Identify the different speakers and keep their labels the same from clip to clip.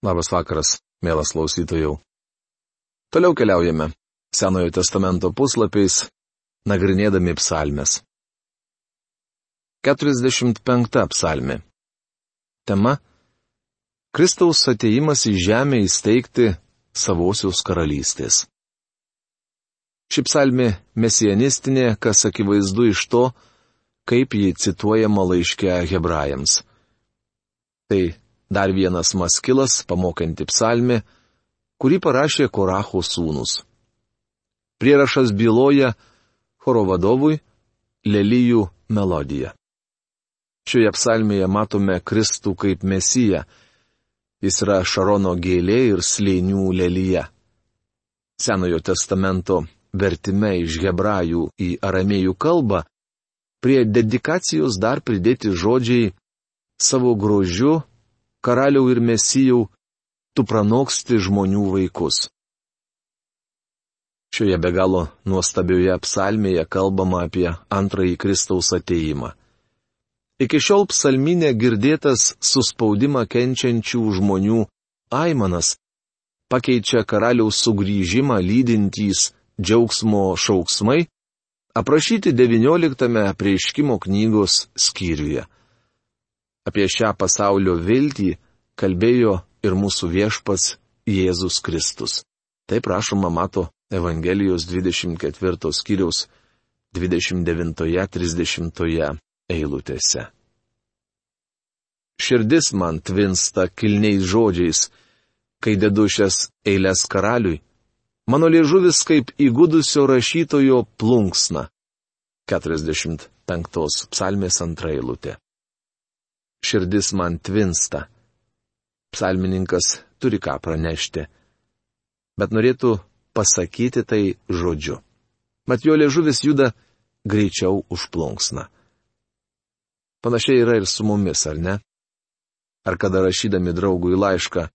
Speaker 1: Labas vakaras, mielas klausytojų. Toliau keliaujame Senojo testamento puslapiais, nagrinėdami psalmes. 45 psalmė. Tema - Kristaus ateimas į žemę įsteigti savosios karalystės. Ši psalmė mesianistinė, kas akivaizdu iš to, kaip ji cituojama laiške hebrajams. Tai dar vienas maskilas pamokanti psalmė, kurį parašė Koracho sūnus. Prierašas byloja choro vadovui Lelyjų melodiją. Šioje psalmėje matome Kristų kaip mesiją. Jis yra Šarono gėlė ir slėnių lelyje. Senojo testamento vertime iš hebrajų į aramėjų kalbą, prie dedikacijos dar pridėti žodžiai savo grožiu, karaliau ir mesijau, tu pranoksti žmonių vaikus. Šioje be galo nuostabioje psalmėje kalbama apie antrąjį Kristaus ateimą. Iki šiol psalminė girdėtas suspaudimą kenčiančių žmonių aimanas pakeičia karaliaus sugrįžimą lydintys džiaugsmo šauksmai, aprašyti XIX prieškimo knygos skyriuje. Apie šią pasaulio viltį kalbėjo ir mūsų viešpats Jėzus Kristus. Taip prašoma mato Evangelijos 24 skyriaus 29-30 eilutėse. Širdis man tvinsta kilniais žodžiais, kai dedu šias eilės karaliui, Mano liežuvis kaip įgudusio rašytojo plunksna. 45 psalmės antra eilutė. Širdis man tvinsta. Psalmininkas turi ką pranešti. Bet norėtų pasakyti tai žodžiu. Mat jo liežuvis juda greičiau už plunksną. Panašiai yra ir su mumis, ar ne? Ar kada rašydami draugui laišką,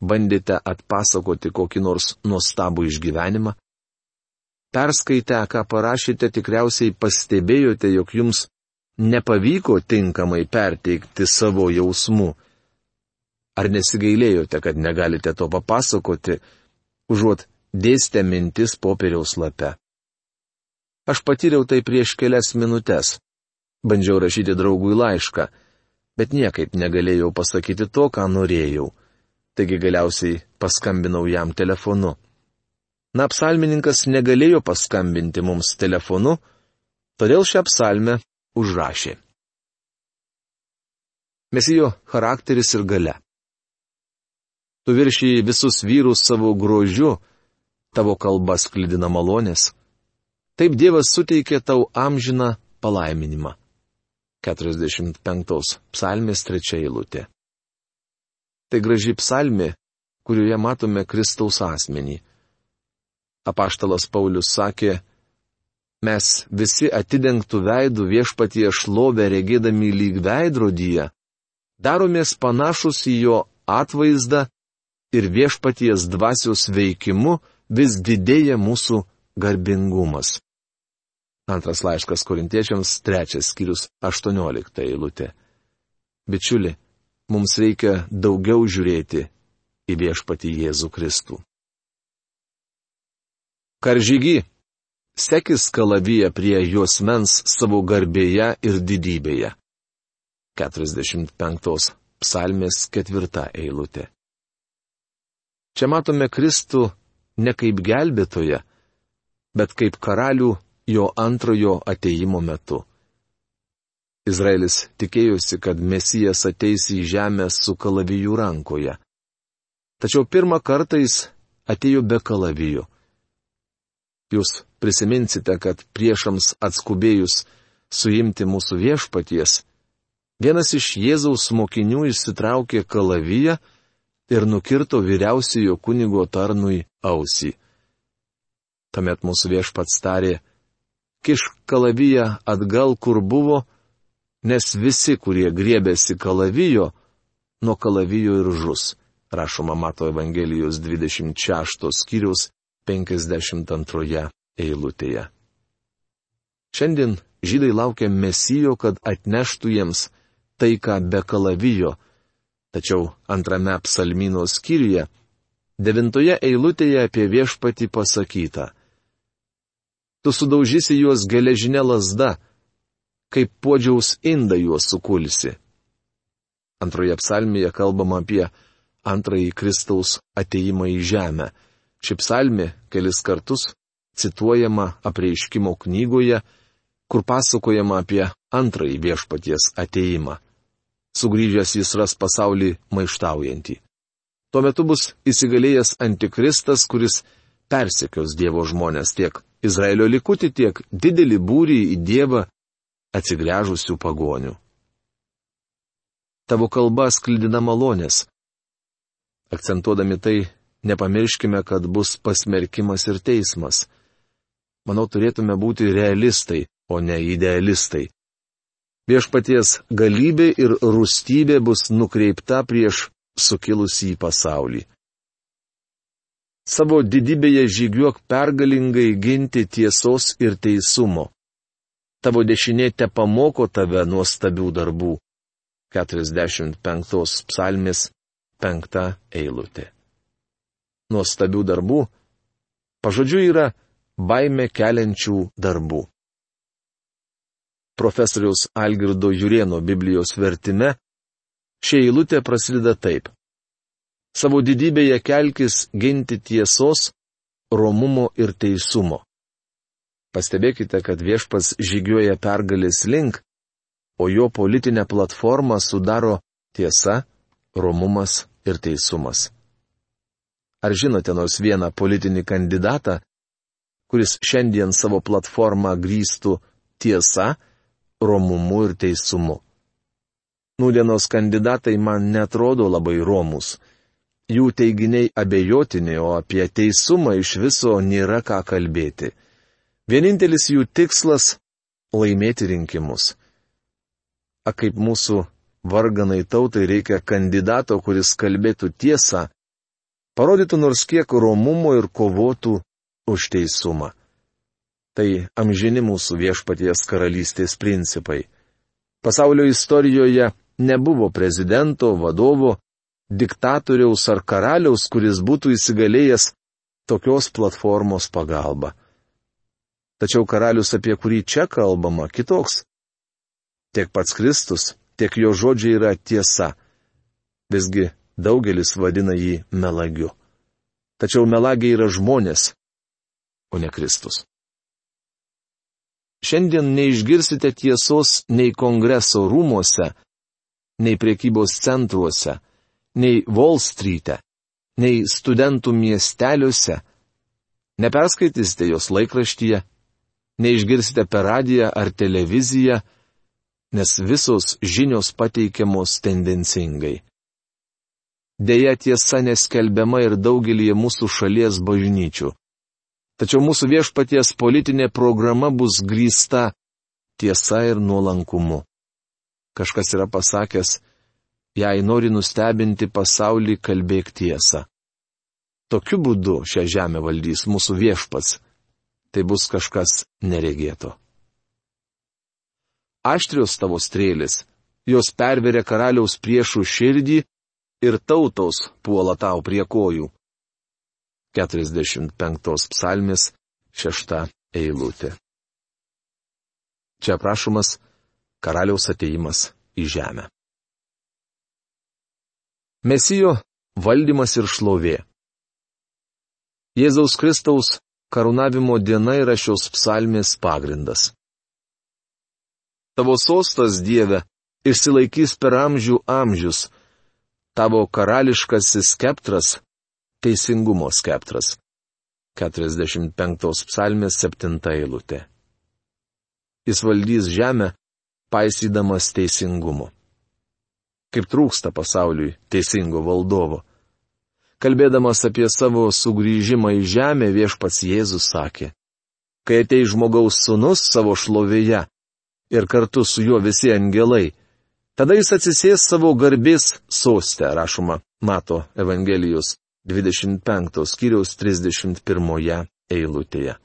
Speaker 1: bandėte atpasakoti kokį nors nuostabų išgyvenimą? Perskaitę, ką parašėte, tikriausiai pastebėjote, jog jums nepavyko tinkamai perteikti savo jausmų. Ar nesigailėjote, kad negalite to papasakoti, užuot dėstę mintis popieriaus lape? Aš patyriau tai prieš kelias minutės. Bandžiau rašyti draugui laišką, bet niekaip negalėjau pasakyti to, ką norėjau taigi galiausiai paskambinau jam telefonu. Na, psalmininkas negalėjo paskambinti mums telefonu, todėl šią psalmę užrašė. Mesijo charakteris ir gale. Tu viršiai visus vyrus savo grožiu, tavo kalba sklidina malonės. Taip Dievas suteikė tau amžiną palaiminimą. 45 psalmės trečia eilutė. Tai graži psalmė, kurioje matome Kristaus asmenį. Apaštalas Paulius sakė, mes visi atidengtų veidų viešpatie šlovę regėdami lyg veidrodyje, daromės panašus į jo atvaizdą ir viešpaties dvasios veikimu vis didėja mūsų garbingumas. Antras laiškas korintiečiams, trečias skyrius, aštuoniolikta eilutė. Bičiuli, mums reikia daugiau žiūrėti į viešpatį Jėzų Kristų. Karžygy, sekis kalavyje prie juos mens savo garbėje ir didybėje. 45 psalmės ketvirta eilutė. Čia matome Kristų ne kaip gelbėtoje, bet kaip karalių jo antrojo ateimo metu. Izraelis tikėjosi, kad Mesijas ateis į žemę su kalavijų rankoje. Tačiau pirmą kartą jis atėjo be kalavijų. Jūs prisiminsite, kad priešams atskubėjus suimti mūsų viešpaties, vienas iš Jėzaus mokinių išsitraukė kalaviją ir nukirto vyriausiojo kunigo tarnui ausį. Tuomet mūsų viešpats tarė, kiš kalaviją atgal, kur buvo, nes visi, kurie griebėsi kalavijo, nuo kalavijo ir žus. Rašoma Mato Evangelijos 26 skyriaus 52 eilutėje. Šiandien žydai laukia mesijo, kad atneštų jiems taiką be kalavijo, Tačiau antrame psalmino skyriuje, devintoje eilutėje apie viešpatį pasakyta. Tu sudaužysi juos geležinė lasda, kaip podžiaus indą juos sukulsi. Antroje psalmėje kalbama apie antrąjį Kristaus ateimą į žemę. Ši psalmė kelis kartus cituojama apreiškimo knygoje, kur pasakojama apie antrąjį viešpaties ateimą. Sugryžęs jis ras pasaulį maištaujantį. Tuo metu bus įsigalėjęs antikristas, kuris persekios Dievo žmonės tiek Izraelio likutį, tiek didelį būrį į Dievą atsigręžusių pagonių. Tavo kalba sklidina malonės. Akcentuodami tai, nepamirškime, kad bus pasmerkimas ir teismas. Manau, turėtume būti realistai, o ne idealistai. Viešpaties galybė ir rūstybė bus nukreipta prieš sukilusį pasaulį. Savo didybėje žygiuok pergalingai ginti tiesos ir teisumo. Tavo dešinė te pamoko tave nuostabių darbų. 45 psalmės 5 eilutė. Nuostabių darbų pažodžiu yra baime keliančių darbų profesoriaus Algirdo Jurieno Biblijos vertime, šia eilutė prasideda taip. Savo didybėje kelkis ginti tiesos, romumo ir teisumo. Pastebėkite, kad viešpas žygiuoja pergalės link, o jo politinę platformą sudaro tiesa, romumas ir teisumas. Ar žinote nors vieną politinį kandidatą, kuris šiandien savo platformą grįstų tiesa, romumu ir teisumu. Nūdienos kandidatai man netrodo labai romus. Jų teiginiai abejotini, o apie teisumą iš viso nėra ką kalbėti. Vienintelis jų tikslas - laimėti rinkimus. A kaip mūsų varganai tautai reikia kandidato, kuris kalbėtų tiesą, parodytų nors kiek romumo ir kovotų už teisumą. Tai amžini mūsų viešpaties karalystės principai. Pasaulio istorijoje nebuvo prezidento, vadovo, diktatoriaus ar karaliaus, kuris būtų įsigalėjęs tokios platformos pagalba. Tačiau karalius, apie kurį čia kalbama, kitoks. Tiek pats Kristus, tiek jo žodžiai yra tiesa. Visgi daugelis vadina jį melagiu. Tačiau melagiai yra žmonės, o ne Kristus. Šiandien neišgirsite tiesos nei kongreso rūmose, nei priekybos centruose, nei Wall Street'e, nei studentų miesteliuose. Neperskaitysite jos laikraštyje, neišgirsite per radiją ar televiziją, nes visos žinios pateikiamos tendencingai. Deja tiesa neskelbiama ir daugelį mūsų šalies bažnyčių. Tačiau mūsų viešpaties politinė programa bus grįsta tiesa ir nuolankumu. Kažkas yra pasakęs, jei nori nustebinti pasaulį, kalbėk tiesą. Tokiu būdu šią žemę valdys mūsų viešpats. Tai bus kažkas neregėto. Aštrios tavo strėlės, jos perveria karaliaus priešų širdį ir tautos puola tau prie kojų. 45 psalmės 6 eilutė. Čia aprašomas karaliaus ateimas į žemę. Mesijo valdymas ir šlovė. Jėzaus Kristaus karūnavimo diena yra šios psalmės pagrindas. Tavo sostas Dieve išsilaikys per amžių amžius, tavo karališkasis skeptras teisingumo skeptras. 45 psalmės 7 eilutė. Jis valdys žemę, paisydamas teisingumu. Kaip trūksta pasauliui teisingo valdovo. Kalbėdamas apie savo sugrįžimą į žemę, viešpats Jėzus sakė, kai atei žmogaus sunus savo šlovėje ir kartu su juo visi angelai, tada jis atsisės savo garbės sostę, rašoma Mato Evangelijos 25 skyriaus 31 eilutėje.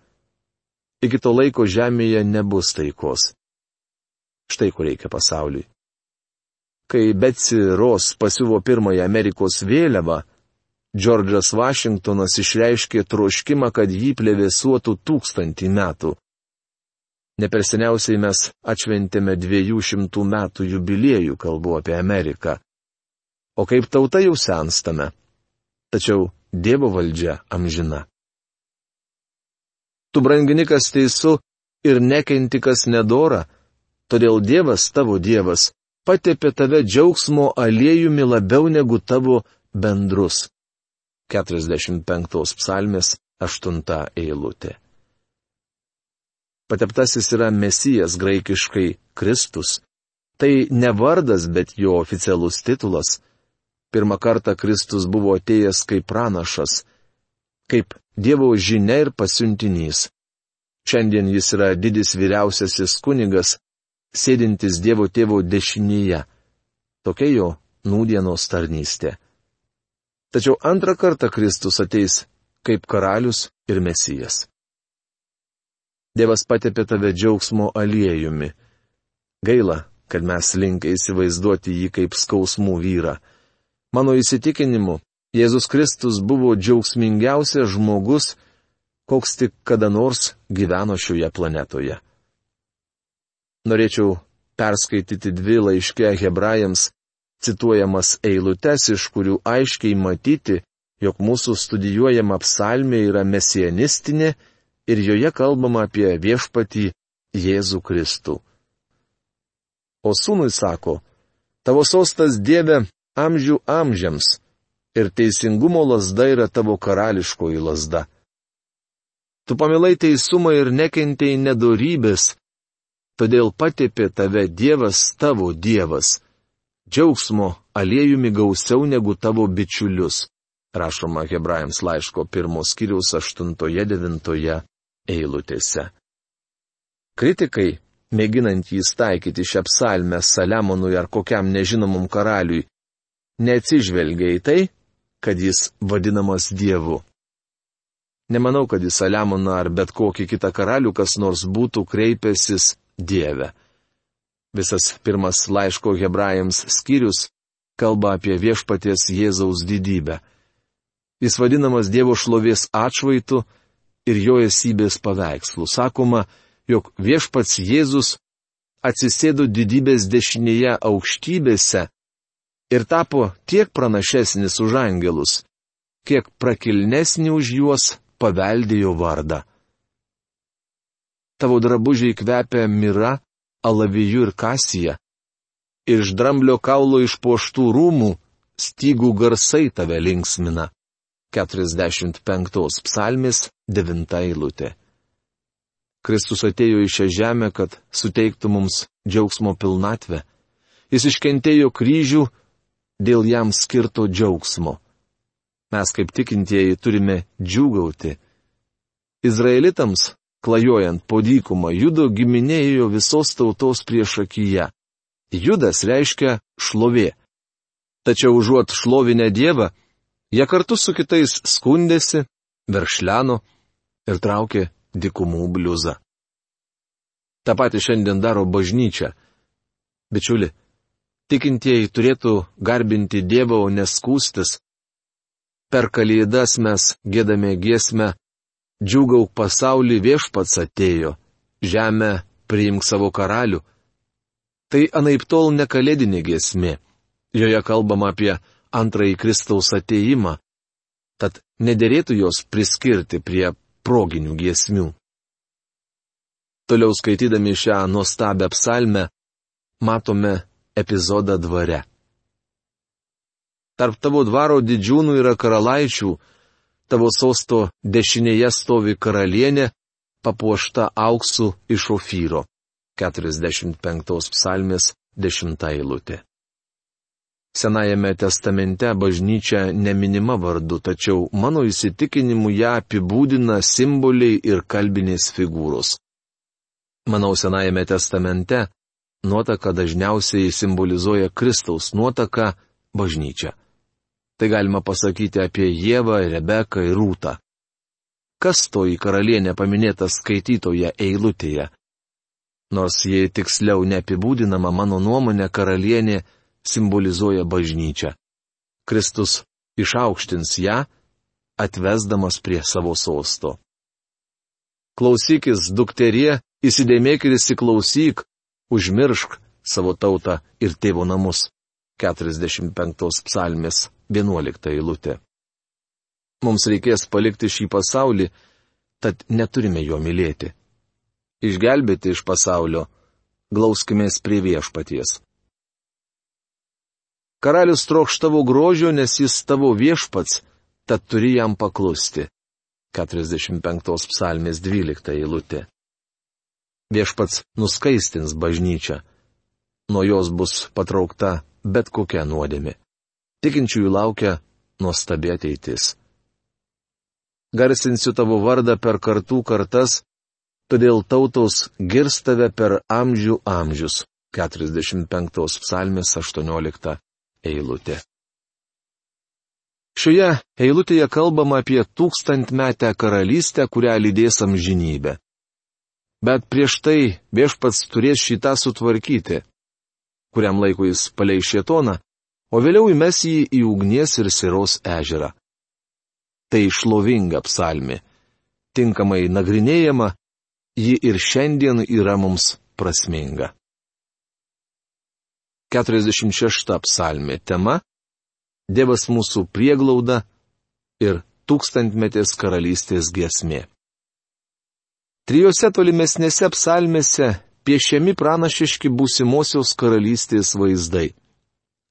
Speaker 1: Iki to laiko žemėje nebus taikos. Štai ko reikia pasauliui. Kai Betsy Ross pasiuvo pirmąją Amerikos vėliavą, Džordžas Vašingtonas išreiškė troškimą, kad jį plėvėsuotų tūkstantį metų. Neperseniausiai mes atšventėme dviejų šimtų metų jubiliejų, kalbu apie Ameriką. O kaip tauta jau senstame. Tačiau Dievo valdžia amžina. Tu branginikas teisu ir nekentikas nedora, todėl Dievas tavo Dievas patepė tave džiaugsmo aliejumi labiau negu tavo bendrus. 45 psalmės 8 eilutė. Pateptasis yra Mesijas graikiškai Kristus. Tai ne vardas, bet jo oficialus titulas. Pirmą kartą Kristus buvo atėjęs kaip pranašas, kaip Dievo žinia ir pasiuntinys. Šiandien jis yra didis vyriausiasis kunigas, sėdintis Dievo tėvo dešinėje. Tokia jo nūdienos tarnystė. Tačiau antrą kartą Kristus ateis kaip karalius ir mesijas. Dievas patepė tave džiaugsmo aliejumi. Gaila, kad mes linkę įsivaizduoti jį kaip skausmų vyrą. Mano įsitikinimu, Jėzus Kristus buvo džiaugsmingiausias žmogus, koks tik kada nors gyveno šioje planetoje. Norėčiau perskaityti dvi laiške hebrajams cituojamas eilutes, iš kurių aiškiai matyti, jog mūsų studijuojama psalmė yra mesianistinė ir joje kalbama apie viešpatį Jėzų Kristų. O sūnui sako, tavo sostas Dieve amžių amžiams, ir teisingumo lasda yra tavo karališkoji lasda. Tu pamilai teisumą ir nekentėjai nedorybės, todėl patepė tave Dievas tavo Dievas. Džiaugsmo aliejumi gausiau negu tavo bičiulius, rašoma Hebrajams laiško pirmos kiriaus 8-9 eilutėse. Kritikai, mėginant jį taikyti šią psalmę Saliamonui ar kokiam nežinomam karaliui, neatsižvelgia į tai, kad jis vadinamas Dievu. Nemanau, kad į Saliamoną ar bet kokį kitą karalių kas nors būtų kreipęsis Dieve. Visas pirmas laiško hebrajams skyrius kalba apie viešpaties Jėzaus didybę. Jis vadinamas Dievo šlovės atšvaitu ir jo esybės paveikslu. Sakoma, jog viešpats Jėzus atsisėdo didybės dešinėje aukštybėse ir tapo tiek pranašesnis už angelus, kiek prakilnesnį už juos paveldėjo vardą. Tavo drabužiai kvepia mira, alaviju ir kasija. Iš dramblio kaulo išpoštų rūmų stygų garsai tave linksmina. 45 psalmis 9 eilutė. Kristus atėjo į šią žemę, kad suteiktų mums džiaugsmo pilnatvę. Jis iškentėjo kryžių dėl jam skirto džiaugsmo. Mes kaip tikintieji turime džiūgauti. Izraelitams, klajojant po dykumą, judo giminėjo visos tautos prieš akiją. Judas reiškia šlovė. Tačiau užuot šlovinę Dievą, jie kartu su kitais skundėsi, veršleno ir traukė dikumų bliuzą. Ta pati šiandien daro bažnyčia. Bičiuli, Tikintieji turėtų garbinti Dievą, o neskūstis. Per kalėdas mes gėdame giesmę, džiugauk pasaulį viešpats atėjo, žemę priimk savo karalių. Tai anaip tol nekalėdinė giesmė. Joje kalbama apie antrąjį Kristaus ateimą. Tad nederėtų jos priskirti prie proginių giesmių. Toliau skaitydami šią nuostabią psalmę, matome epizodą dvare. Tarp tavo dvaro didžiūnų yra karalaičių, tavo sosto dešinėje stovi karalienė, papuošta auksu iš ofyro. 45 psalmės 10 eilutė. Senajame testamente bažnyčia neminima vardu, tačiau mano įsitikinimu ją apibūdina simboliai ir kalbinės figūros. Manau, Senajame testamente nuotaka dažniausiai simbolizuoja Kristaus nuotaką - bažnyčią. Tai galima pasakyti apie Jėvą, Rebeką ir Rūtą. Kas toji karalienė paminėta skaitytoje eilutėje? Nors jie tiksliau neapibūdinama, mano nuomonė, karalienė simbolizuoja bažnyčią. Kristus išaukštins ją, atvesdamas prie savo sosto. Klausykis, dukterie, įsidėmėk ir įsiklausyk, užmiršk savo tautą ir tėvo namus. 45 psalmės 11 eilutė. Mums reikės palikti šį pasaulį, tad neturime jo mylėti. Išgelbėti iš pasaulio, glauskimės prie viešpaties. Karalius trokš tavo grožio, nes jis tavo viešpats, tad turi jam paklusti. 45 psalmės 12 eilutė. Viešpats nuskaistins bažnyčią. Nuo jos bus patraukta bet kokia nuodėmi. Tikinčiųjų laukia nuostabi ateitis garsinsiu tavo vardą per kartų kartas, todėl tautos girs tave per amžių amžius. 45 psalmės 18 eilutė. Šioje eilutėje kalbama apie tūkstantmetę karalystę, kurią lydės amžinybė. Bet prieš tai viešpats turės šitą sutvarkyti. Kuriam laikui jis paleis šietoną, o vėliau įmes jį į ugnies ir siros ežerą tai šlovinga psalmi. Tinkamai nagrinėjama, ji ir šiandien yra mums prasminga. 46 psalmė tema - Dievas mūsų prieglauda ir tūkstantmetės karalystės giesmė. Trijose tolimesnėse psalmėse piešiami pranašiški būsimosios karalystės vaizdai.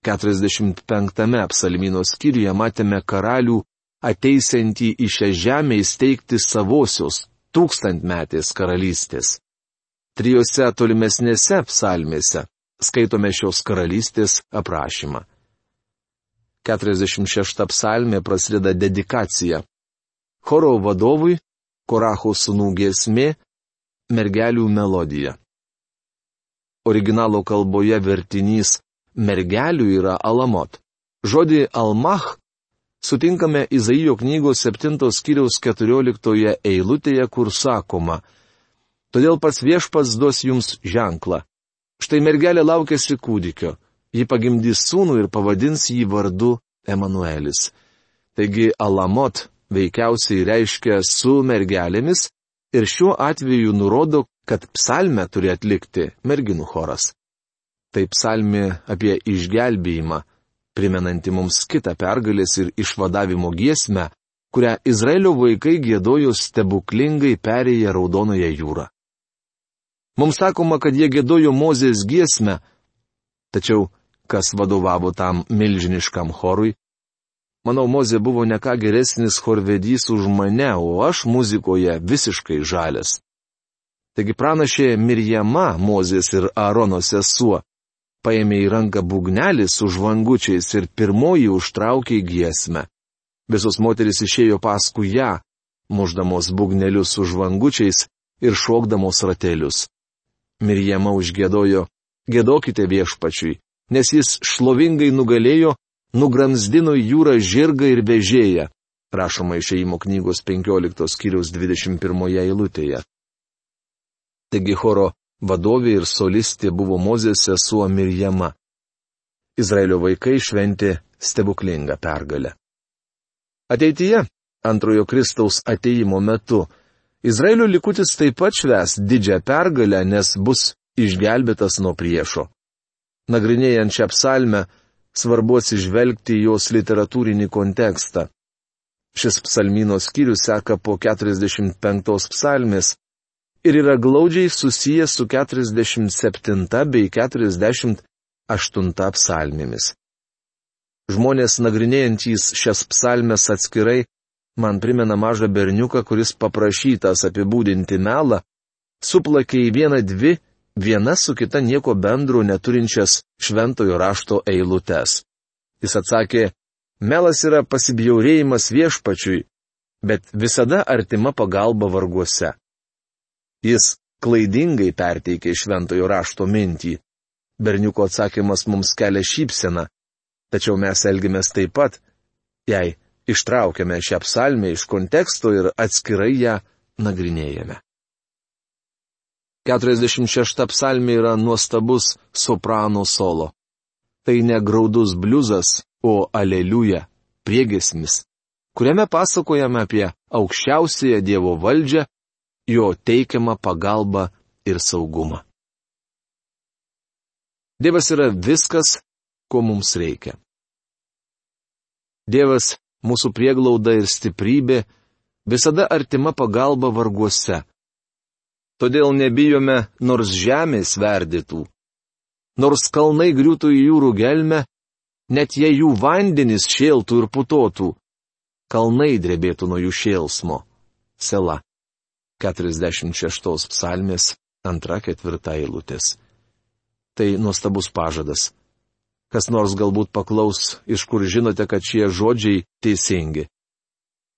Speaker 1: 45 psalmino skyriuje matėme karalių ateisiantį į šią žemę įsteigti savosios tūkstantmetės karalystės. Trijose tolimesnėse psalmėse skaitome šios karalystės aprašymą. 46 psalmė prasideda dedikacija. Choro vadovui, Koracho sunų giesmė, mergelių melodija. Originalo kalboje vertinys mergelių yra alamot. Žodį almach sutinkame Izaijo knygos 7 skyriaus 14 eilutėje, kur sakoma, Todėl pats viešpats duos jums ženklą. Štai mergelė laukėsi kūdikio, ji pagimdys sūnų ir pavadins jį vardu Emanuelis. Taigi Alamot veikiausiai reiškia su mergelėmis ir šiuo atveju nurodo, kad psalmę turi atlikti merginų choras. Tai psalmė apie išgelbėjimą, primenanti mums kitą pergalės ir išvadavimo giesmę, kurią Izraelio vaikai gėdojo stebuklingai perėję Raudonoje jūrą. Mums sakoma, kad jie gėdojo Mozės giesmę, tačiau kas vadovavo tam milžiniškam chorui? Manau, Mozė buvo ne ką geresnis chorvedys už mane, o aš muzikoje visiškai žalės. Taigi pranašė Mirjama, Mozės ir Aarono sesuo, paėmė į ranką būgnelį su žvangučiais ir pirmoji užtraukė giesmę. Visos moteris išėjo paskui ją, muždamos būgnelius su žvangučiais ir šokdamos ratelius. Mirjama užgėdojo, gėdokite viešpačiui, nes jis šlovingai nugalėjo, nugramzdino jūrą žirgą ir vežėją, rašoma išeimo knygos 15 skyriaus 21 eilutėje. Taigi choro vadovė ir solistė buvo Mozės sesuo Mirjama. Izraelio vaikai šventė stebuklingą pergalę. Ateityje, antrojo Kristaus ateimo metu, Izraelio likutis taip pat šves didžią pergalę, nes bus išgelbėtas nuo priešo. Nagrinėjant šią psalmę, svarbu atsižvelgti jos literatūrinį kontekstą. Šis psalmino skyrius seka po 45 psalmės, ir yra glaudžiai susijęs su 47 bei 48 psalmėmis. Žmonės nagrinėjantys šias psalmes atskirai man primena mažą berniuką, kuris paprašytas apibūdinti melą, suplakė į vieną dvi, viena su kita nieko bendro neturinčias šventojo rašto eilutes. Jis atsakė, melas yra pasibjaurėjimas viešpačiui, bet visada artima pagalba varguose. Jis klaidingai perteikė šventojo rašto mintį. Berniuko atsakymas mums kelia šypseną, tačiau mes elgiamės taip pat, jei ištraukiame šią psalmę iš konteksto ir atskirai ją nagrinėjame. 46 psalmė yra nuostabus soprano solo. Tai ne graudus bliuzas, o aleliuja, priegesmis, kuriame pasakojame apie aukščiausiąją Dievo valdžią, jo teikiamą pagalbą ir saugumą. Dievas yra viskas, ko mums reikia. Dievas, mūsų prieglauda ir stiprybė, visada artima pagalba varguose. Todėl nebijome, nors žemė sverdytų. Nors kalnai griūtų į jūrų gelmę, net jei jų vandenys šėltų ir putotų, kalnai drebėtų nuo jų šėlsmo. Sela. 46 psalmės 2-4 eilutės. Tai nuostabus pažadas. Kas nors galbūt paklaus, iš kur žinote, kad šie žodžiai teisingi.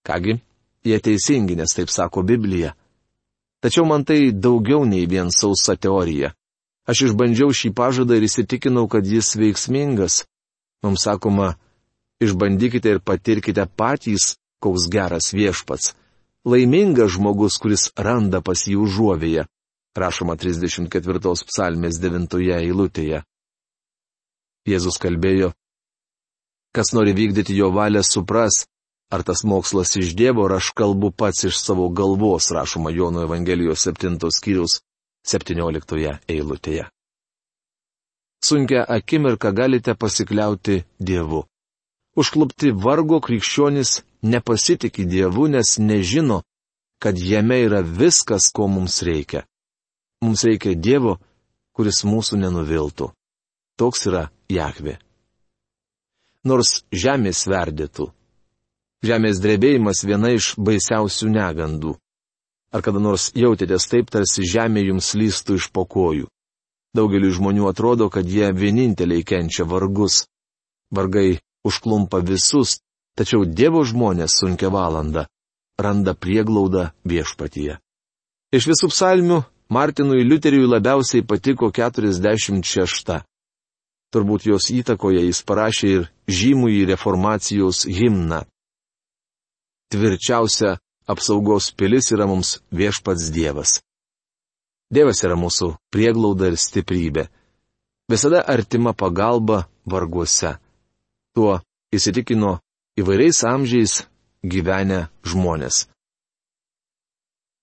Speaker 1: Kągi, jie teisingi, nes taip sako Biblija. Tačiau man tai daugiau nei vien sausa teorija. Aš išbandžiau šį pažadą ir įsitikinau, kad jis veiksmingas. Mums sakoma, išbandykite ir patirkite patys, koks geras viešpats. Laimingas žmogus, kuris randa pas jį užuovėje. Rašoma 34 psalmės 9 eilutėje. Jėzus kalbėjo, kas nori vykdyti jo valią supras, Ar tas mokslas iš Dievo, ar aš kalbu pats iš savo galvos, rašoma Jono Evangelijos 7 skyrius 17 eilutėje. Sunkia akimirka galite pasikliauti Dievu. Užklupti vargo krikščionis nepasitikė Dievu, nes nežino, kad jame yra viskas, ko mums reikia. Mums reikia Dievo, kuris mūsų nenuviltų. Toks yra Jahve. Nors žemė sverdėtų, Žemės drebėjimas viena iš baisiausių negandų. Ar kada nors jautėtės taip, tarsi žemė jums lystų iš pokojų? Daugeliu žmonių atrodo, kad jie vieninteliai kenčia vargus. Vargai užklumpa visus, tačiau Dievo žmonės sunkia valanda randa prieglaudą viešpatyje. Iš visų psalmių Martinui Liuteriui labiausiai patiko 46. Turbūt jos įtakoje jis parašė ir žymųjį reformacijos himną tvirčiausia apsaugos pilis yra mums viešpats Dievas. Dievas yra mūsų prieglauda ir stiprybė. Visada artima pagalba varguose. Tuo įsitikino įvairiais amžiais gyvenę žmonės.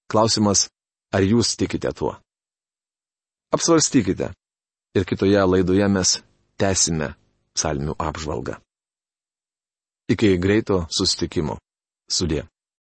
Speaker 1: Klausimas, ar jūs tikite tuo? Apsvarstykite. Ir kitoje laidoje mes tęsime psalmių apžvalgą. Iki greito sustikimo. Sudė.